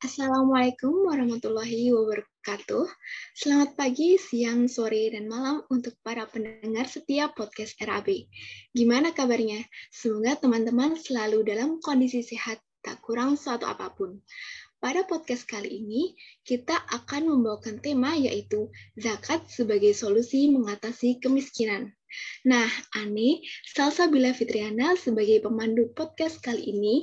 Assalamualaikum warahmatullahi wabarakatuh. Selamat pagi, siang, sore, dan malam untuk para pendengar setiap podcast RAB. Gimana kabarnya? Semoga teman-teman selalu dalam kondisi sehat, tak kurang suatu apa pun. Pada podcast kali ini, kita akan membawakan tema yaitu zakat sebagai solusi mengatasi kemiskinan. Nah, Ani, Salsabila Fitriana sebagai pemandu podcast kali ini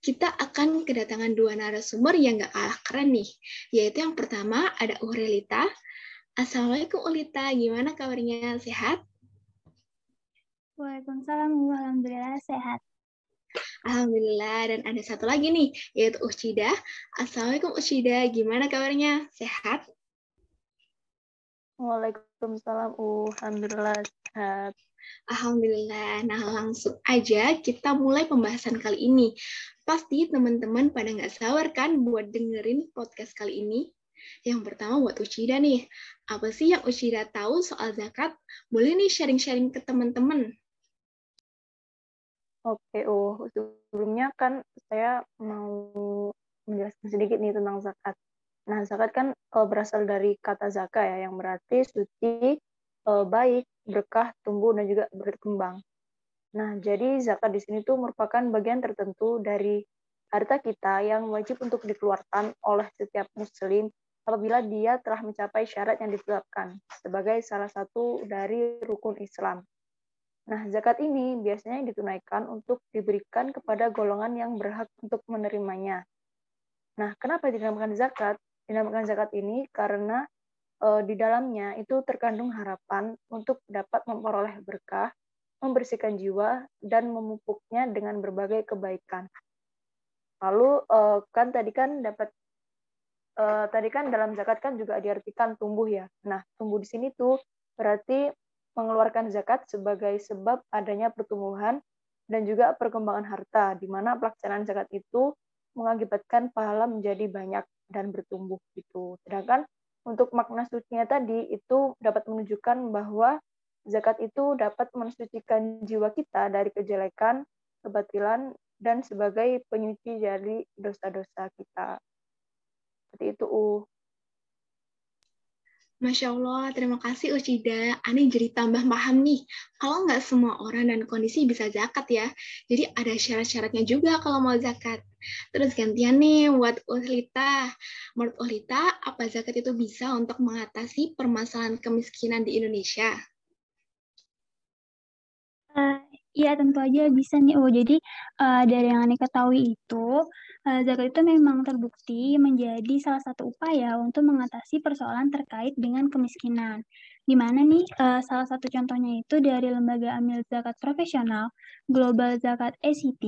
kita akan kedatangan dua narasumber yang gak kalah keren nih. Yaitu yang pertama ada Urelita. Assalamualaikum Ulita, gimana kabarnya? Sehat? Waalaikumsalam, Alhamdulillah sehat. Alhamdulillah, dan ada satu lagi nih, yaitu Ucida. Assalamualaikum Ucida, gimana kabarnya? Sehat? Waalaikumsalam, Alhamdulillah sehat. Alhamdulillah. Nah, langsung aja kita mulai pembahasan kali ini. Pasti teman-teman pada nggak sabar kan buat dengerin podcast kali ini? Yang pertama buat Ucida nih. Apa sih yang Ucida tahu soal zakat? Boleh nih sharing-sharing ke teman-teman. Oke, oh sebelumnya kan saya mau menjelaskan sedikit nih tentang zakat. Nah, zakat kan uh, berasal dari kata zakat ya, yang berarti suci, uh, baik, berkah, tumbuh, dan juga berkembang. Nah, jadi zakat di sini tuh merupakan bagian tertentu dari harta kita yang wajib untuk dikeluarkan oleh setiap muslim apabila dia telah mencapai syarat yang ditetapkan sebagai salah satu dari rukun Islam. Nah, zakat ini biasanya ditunaikan untuk diberikan kepada golongan yang berhak untuk menerimanya. Nah, kenapa dinamakan zakat? Dinamakan zakat ini karena di dalamnya itu terkandung harapan untuk dapat memperoleh berkah, membersihkan jiwa, dan memupuknya dengan berbagai kebaikan. Lalu uh, kan tadi kan dapat uh, tadi kan dalam zakat kan juga diartikan tumbuh ya. Nah, tumbuh di sini tuh berarti mengeluarkan zakat sebagai sebab adanya pertumbuhan dan juga perkembangan harta, di mana pelaksanaan zakat itu mengakibatkan pahala menjadi banyak dan bertumbuh gitu. Sedangkan untuk makna sucinya tadi itu dapat menunjukkan bahwa zakat itu dapat mensucikan jiwa kita dari kejelekan, kebatilan, dan sebagai penyuci dari dosa-dosa kita. Seperti itu, Uh. Masya Allah, terima kasih Ucida. Ani jadi tambah paham nih, kalau nggak semua orang dan kondisi bisa zakat ya. Jadi ada syarat-syaratnya juga kalau mau zakat. Terus gantian nih buat Ulita. Menurut Ulita, apa zakat itu bisa untuk mengatasi permasalahan kemiskinan di Indonesia? Iya, tentu aja bisa nih. Oh, jadi uh, dari yang Ani ketahui itu, uh, zakat itu memang terbukti menjadi salah satu upaya untuk mengatasi persoalan terkait dengan kemiskinan. Di mana nih, uh, salah satu contohnya itu dari Lembaga Amil Zakat Profesional Global Zakat ACT,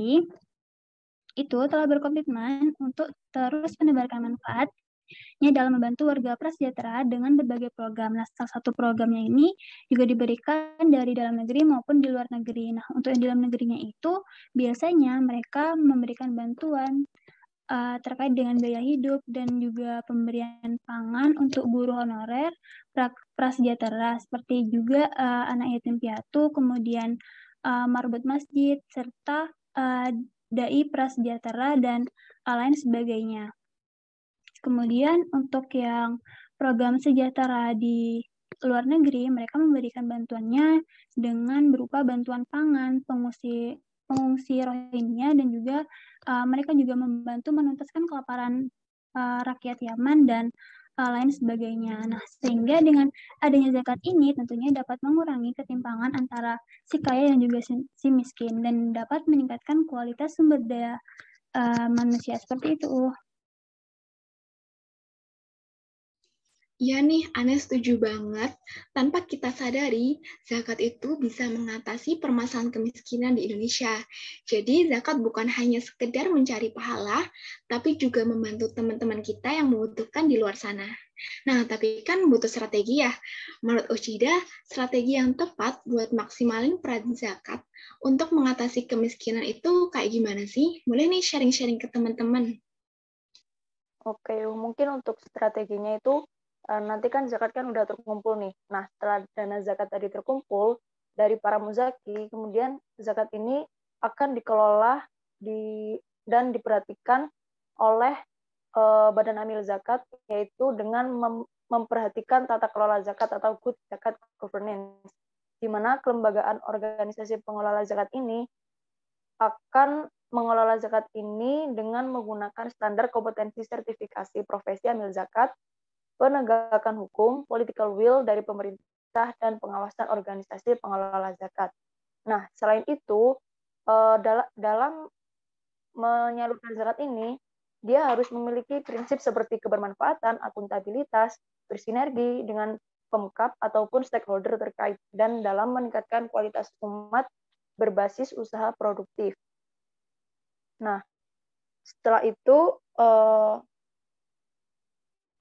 itu telah berkomitmen untuk terus menebarkan manfaat dalam membantu warga prasejahtera dengan berbagai program. Nah, salah satu programnya ini juga diberikan dari dalam negeri maupun di luar negeri. Nah, untuk yang di dalam negerinya itu biasanya mereka memberikan bantuan uh, terkait dengan biaya hidup dan juga pemberian pangan untuk guru honorer pra prasejahtera seperti juga uh, anak yatim piatu, kemudian uh, marbot masjid serta uh, dai prasejahtera dan uh, lain sebagainya. Kemudian untuk yang program sejahtera di luar negeri, mereka memberikan bantuannya dengan berupa bantuan pangan, pengungsi pengungsi Rohingya dan juga uh, mereka juga membantu menuntaskan kelaparan uh, rakyat Yaman dan uh, lain sebagainya. Nah, sehingga dengan adanya zakat ini tentunya dapat mengurangi ketimpangan antara si kaya dan juga si, si miskin dan dapat meningkatkan kualitas sumber daya uh, manusia seperti itu. Iya nih, Ane setuju banget. Tanpa kita sadari, zakat itu bisa mengatasi permasalahan kemiskinan di Indonesia. Jadi, zakat bukan hanya sekedar mencari pahala, tapi juga membantu teman-teman kita yang membutuhkan di luar sana. Nah, tapi kan butuh strategi ya. Menurut Ucida, strategi yang tepat buat maksimalin peran zakat untuk mengatasi kemiskinan itu kayak gimana sih? Boleh nih sharing-sharing ke teman-teman. Oke, mungkin untuk strateginya itu nanti kan zakat kan udah terkumpul nih. Nah, setelah dana zakat tadi terkumpul dari para muzaki, kemudian zakat ini akan dikelola di dan diperhatikan oleh uh, Badan Amil Zakat yaitu dengan mem memperhatikan tata kelola zakat atau good zakat governance di mana kelembagaan organisasi pengelola zakat ini akan mengelola zakat ini dengan menggunakan standar kompetensi sertifikasi profesi amil zakat, penegakan hukum, political will dari pemerintah, dan pengawasan organisasi pengelola zakat. Nah, selain itu, uh, dalam menyalurkan zakat ini, dia harus memiliki prinsip seperti kebermanfaatan, akuntabilitas, bersinergi dengan pemkap ataupun stakeholder terkait, dan dalam meningkatkan kualitas umat berbasis usaha produktif. Nah, setelah itu uh,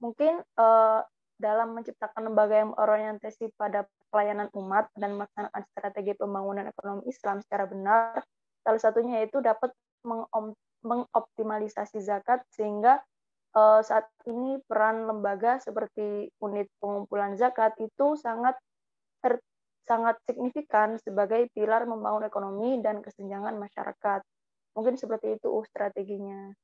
mungkin uh, dalam menciptakan lembaga yang orientasi pada pelayanan umat dan melaksanakan strategi pembangunan ekonomi Islam secara benar, salah satunya yaitu dapat mengoptimalisasi zakat sehingga uh, saat ini peran lembaga seperti unit pengumpulan zakat itu sangat ter, sangat signifikan sebagai pilar membangun ekonomi dan kesenjangan masyarakat. Mungkin seperti itu uh, strateginya.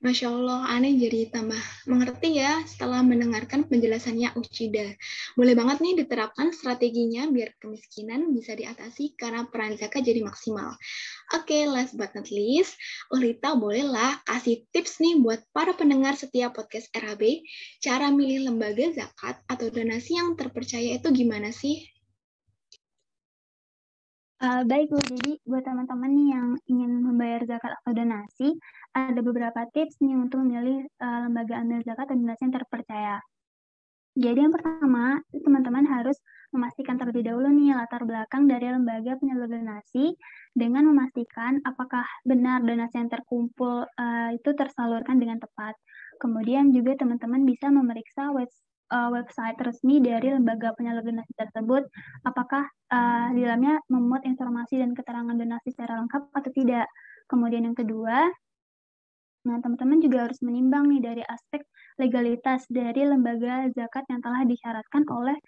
Masya Allah, aneh jadi tambah mengerti ya setelah mendengarkan penjelasannya Uchida. Boleh banget nih diterapkan strateginya biar kemiskinan bisa diatasi karena peran zakat jadi maksimal. Oke, okay, last but not least, Ulita bolehlah kasih tips nih buat para pendengar setiap podcast RAB, cara milih lembaga zakat atau donasi yang terpercaya itu gimana sih? Uh, baik Bu, jadi buat teman-teman nih yang ingin membayar zakat atau donasi, ada beberapa tips nih untuk memilih uh, lembaga amil zakat atau donasi yang terpercaya. Jadi yang pertama, teman-teman harus memastikan terlebih dahulu nih latar belakang dari lembaga penyalur donasi dengan memastikan apakah benar donasi yang terkumpul uh, itu tersalurkan dengan tepat. Kemudian juga teman-teman bisa memeriksa uh, website resmi dari lembaga penyalur donasi tersebut, apakah uh, di dalamnya memuat informasi dan keterangan donasi secara lengkap atau tidak. Kemudian yang kedua, nah teman-teman juga harus menimbang nih dari aspek legalitas dari lembaga zakat yang telah disyaratkan oleh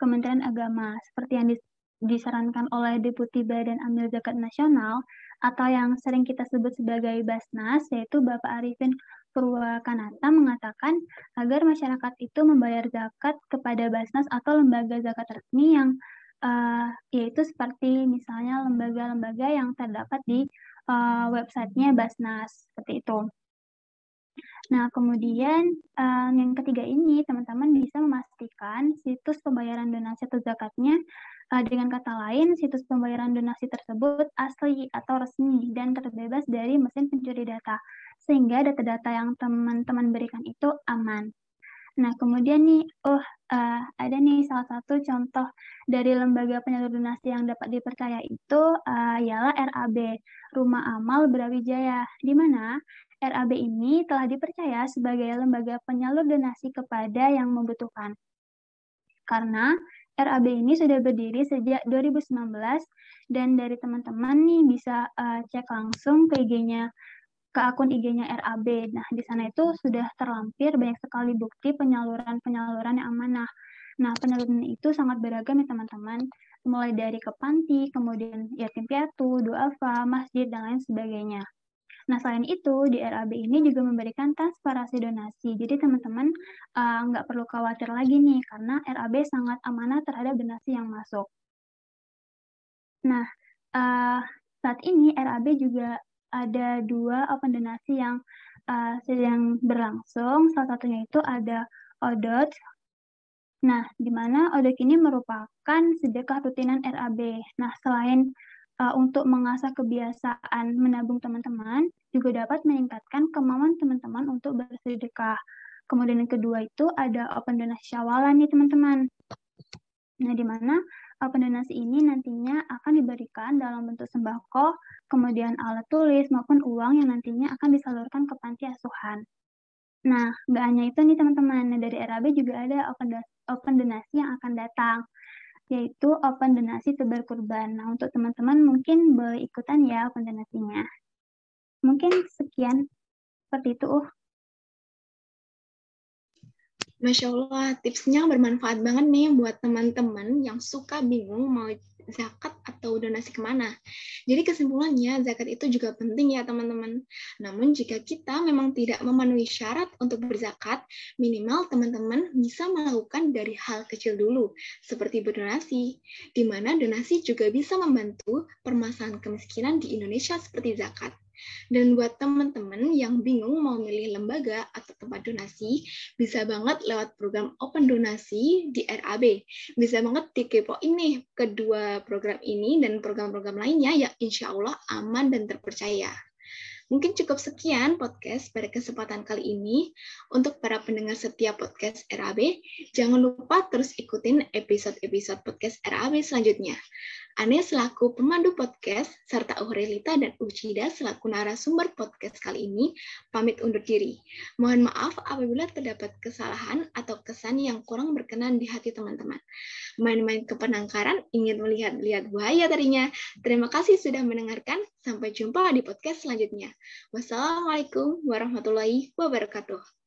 Kementerian Agama, seperti yang disarankan oleh Deputi Badan Amil Zakat Nasional atau yang sering kita sebut sebagai Basnas, yaitu Bapak Arifin Purwakanata mengatakan agar masyarakat itu membayar zakat kepada Basnas atau lembaga zakat resmi yang uh, yaitu seperti misalnya lembaga-lembaga yang terdapat di uh, websitenya Basnas seperti itu. Nah, kemudian um, yang ketiga ini teman-teman bisa memastikan situs pembayaran donasi atau zakatnya uh, dengan kata lain situs pembayaran donasi tersebut asli atau resmi dan terbebas dari mesin pencuri data sehingga data-data yang teman-teman berikan itu aman. Nah, kemudian nih, oh uh, ada nih salah satu contoh dari lembaga penyalur donasi yang dapat dipercaya itu uh, ialah RAB, Rumah Amal Brawijaya, di mana RAB ini telah dipercaya sebagai lembaga penyalur donasi kepada yang membutuhkan. Karena RAB ini sudah berdiri sejak 2019 dan dari teman-teman nih bisa uh, cek langsung ke IG-nya ke akun IG-nya RAB. Nah, di sana itu sudah terlampir banyak sekali bukti penyaluran-penyaluran yang amanah. Nah, penyaluran itu sangat beragam ya teman-teman, mulai dari ke panti, kemudian yatim piatu, duafa, masjid, dan lain sebagainya. Nah, selain itu, di RAB ini juga memberikan transparansi donasi. Jadi, teman-teman uh, nggak perlu khawatir lagi nih, karena RAB sangat amanah terhadap donasi yang masuk. Nah, uh, saat ini RAB juga ada dua open donasi yang uh, sedang berlangsung. Salah satunya itu ada ODOT. Nah, di mana ODOT ini merupakan sedekah rutinan RAB. Nah, selain uh, untuk mengasah kebiasaan menabung teman-teman, juga dapat meningkatkan kemauan teman-teman untuk bersedekah. Kemudian yang kedua itu ada open donasi syawalan nih teman-teman. Nah, di mana open donasi ini nantinya akan diberikan dalam bentuk sembako, kemudian alat tulis maupun uang yang nantinya akan disalurkan ke panti asuhan. Nah, nggak hanya itu nih teman-teman, nah, dari RAB juga ada open, open donasi yang akan datang, yaitu open donasi tebar kurban. Nah, untuk teman-teman mungkin boleh ikutan ya open donasinya. Mungkin sekian seperti itu. Uh. Masya Allah, tipsnya bermanfaat banget nih buat teman-teman yang suka bingung mau zakat atau donasi ke mana. Jadi kesimpulannya, zakat itu juga penting ya teman-teman. Namun jika kita memang tidak memenuhi syarat untuk berzakat, minimal teman-teman bisa melakukan dari hal kecil dulu, seperti berdonasi, di mana donasi juga bisa membantu permasalahan kemiskinan di Indonesia seperti zakat. Dan buat teman-teman yang bingung mau milih lembaga atau tempat donasi, bisa banget lewat program Open Donasi di RAB. Bisa banget dikepo ini kedua program ini dan program-program lainnya yang insya Allah aman dan terpercaya. Mungkin cukup sekian podcast pada kesempatan kali ini. Untuk para pendengar setiap podcast RAB, jangan lupa terus ikutin episode-episode podcast RAB selanjutnya. Ane selaku pemandu podcast, serta Aurelita dan Uchida selaku narasumber podcast kali ini, pamit undur diri. Mohon maaf apabila terdapat kesalahan atau kesan yang kurang berkenan di hati teman-teman. Main-main ke penangkaran ingin melihat-lihat buaya tadinya. Terima kasih sudah mendengarkan. Sampai jumpa di podcast selanjutnya. Wassalamualaikum warahmatullahi wabarakatuh.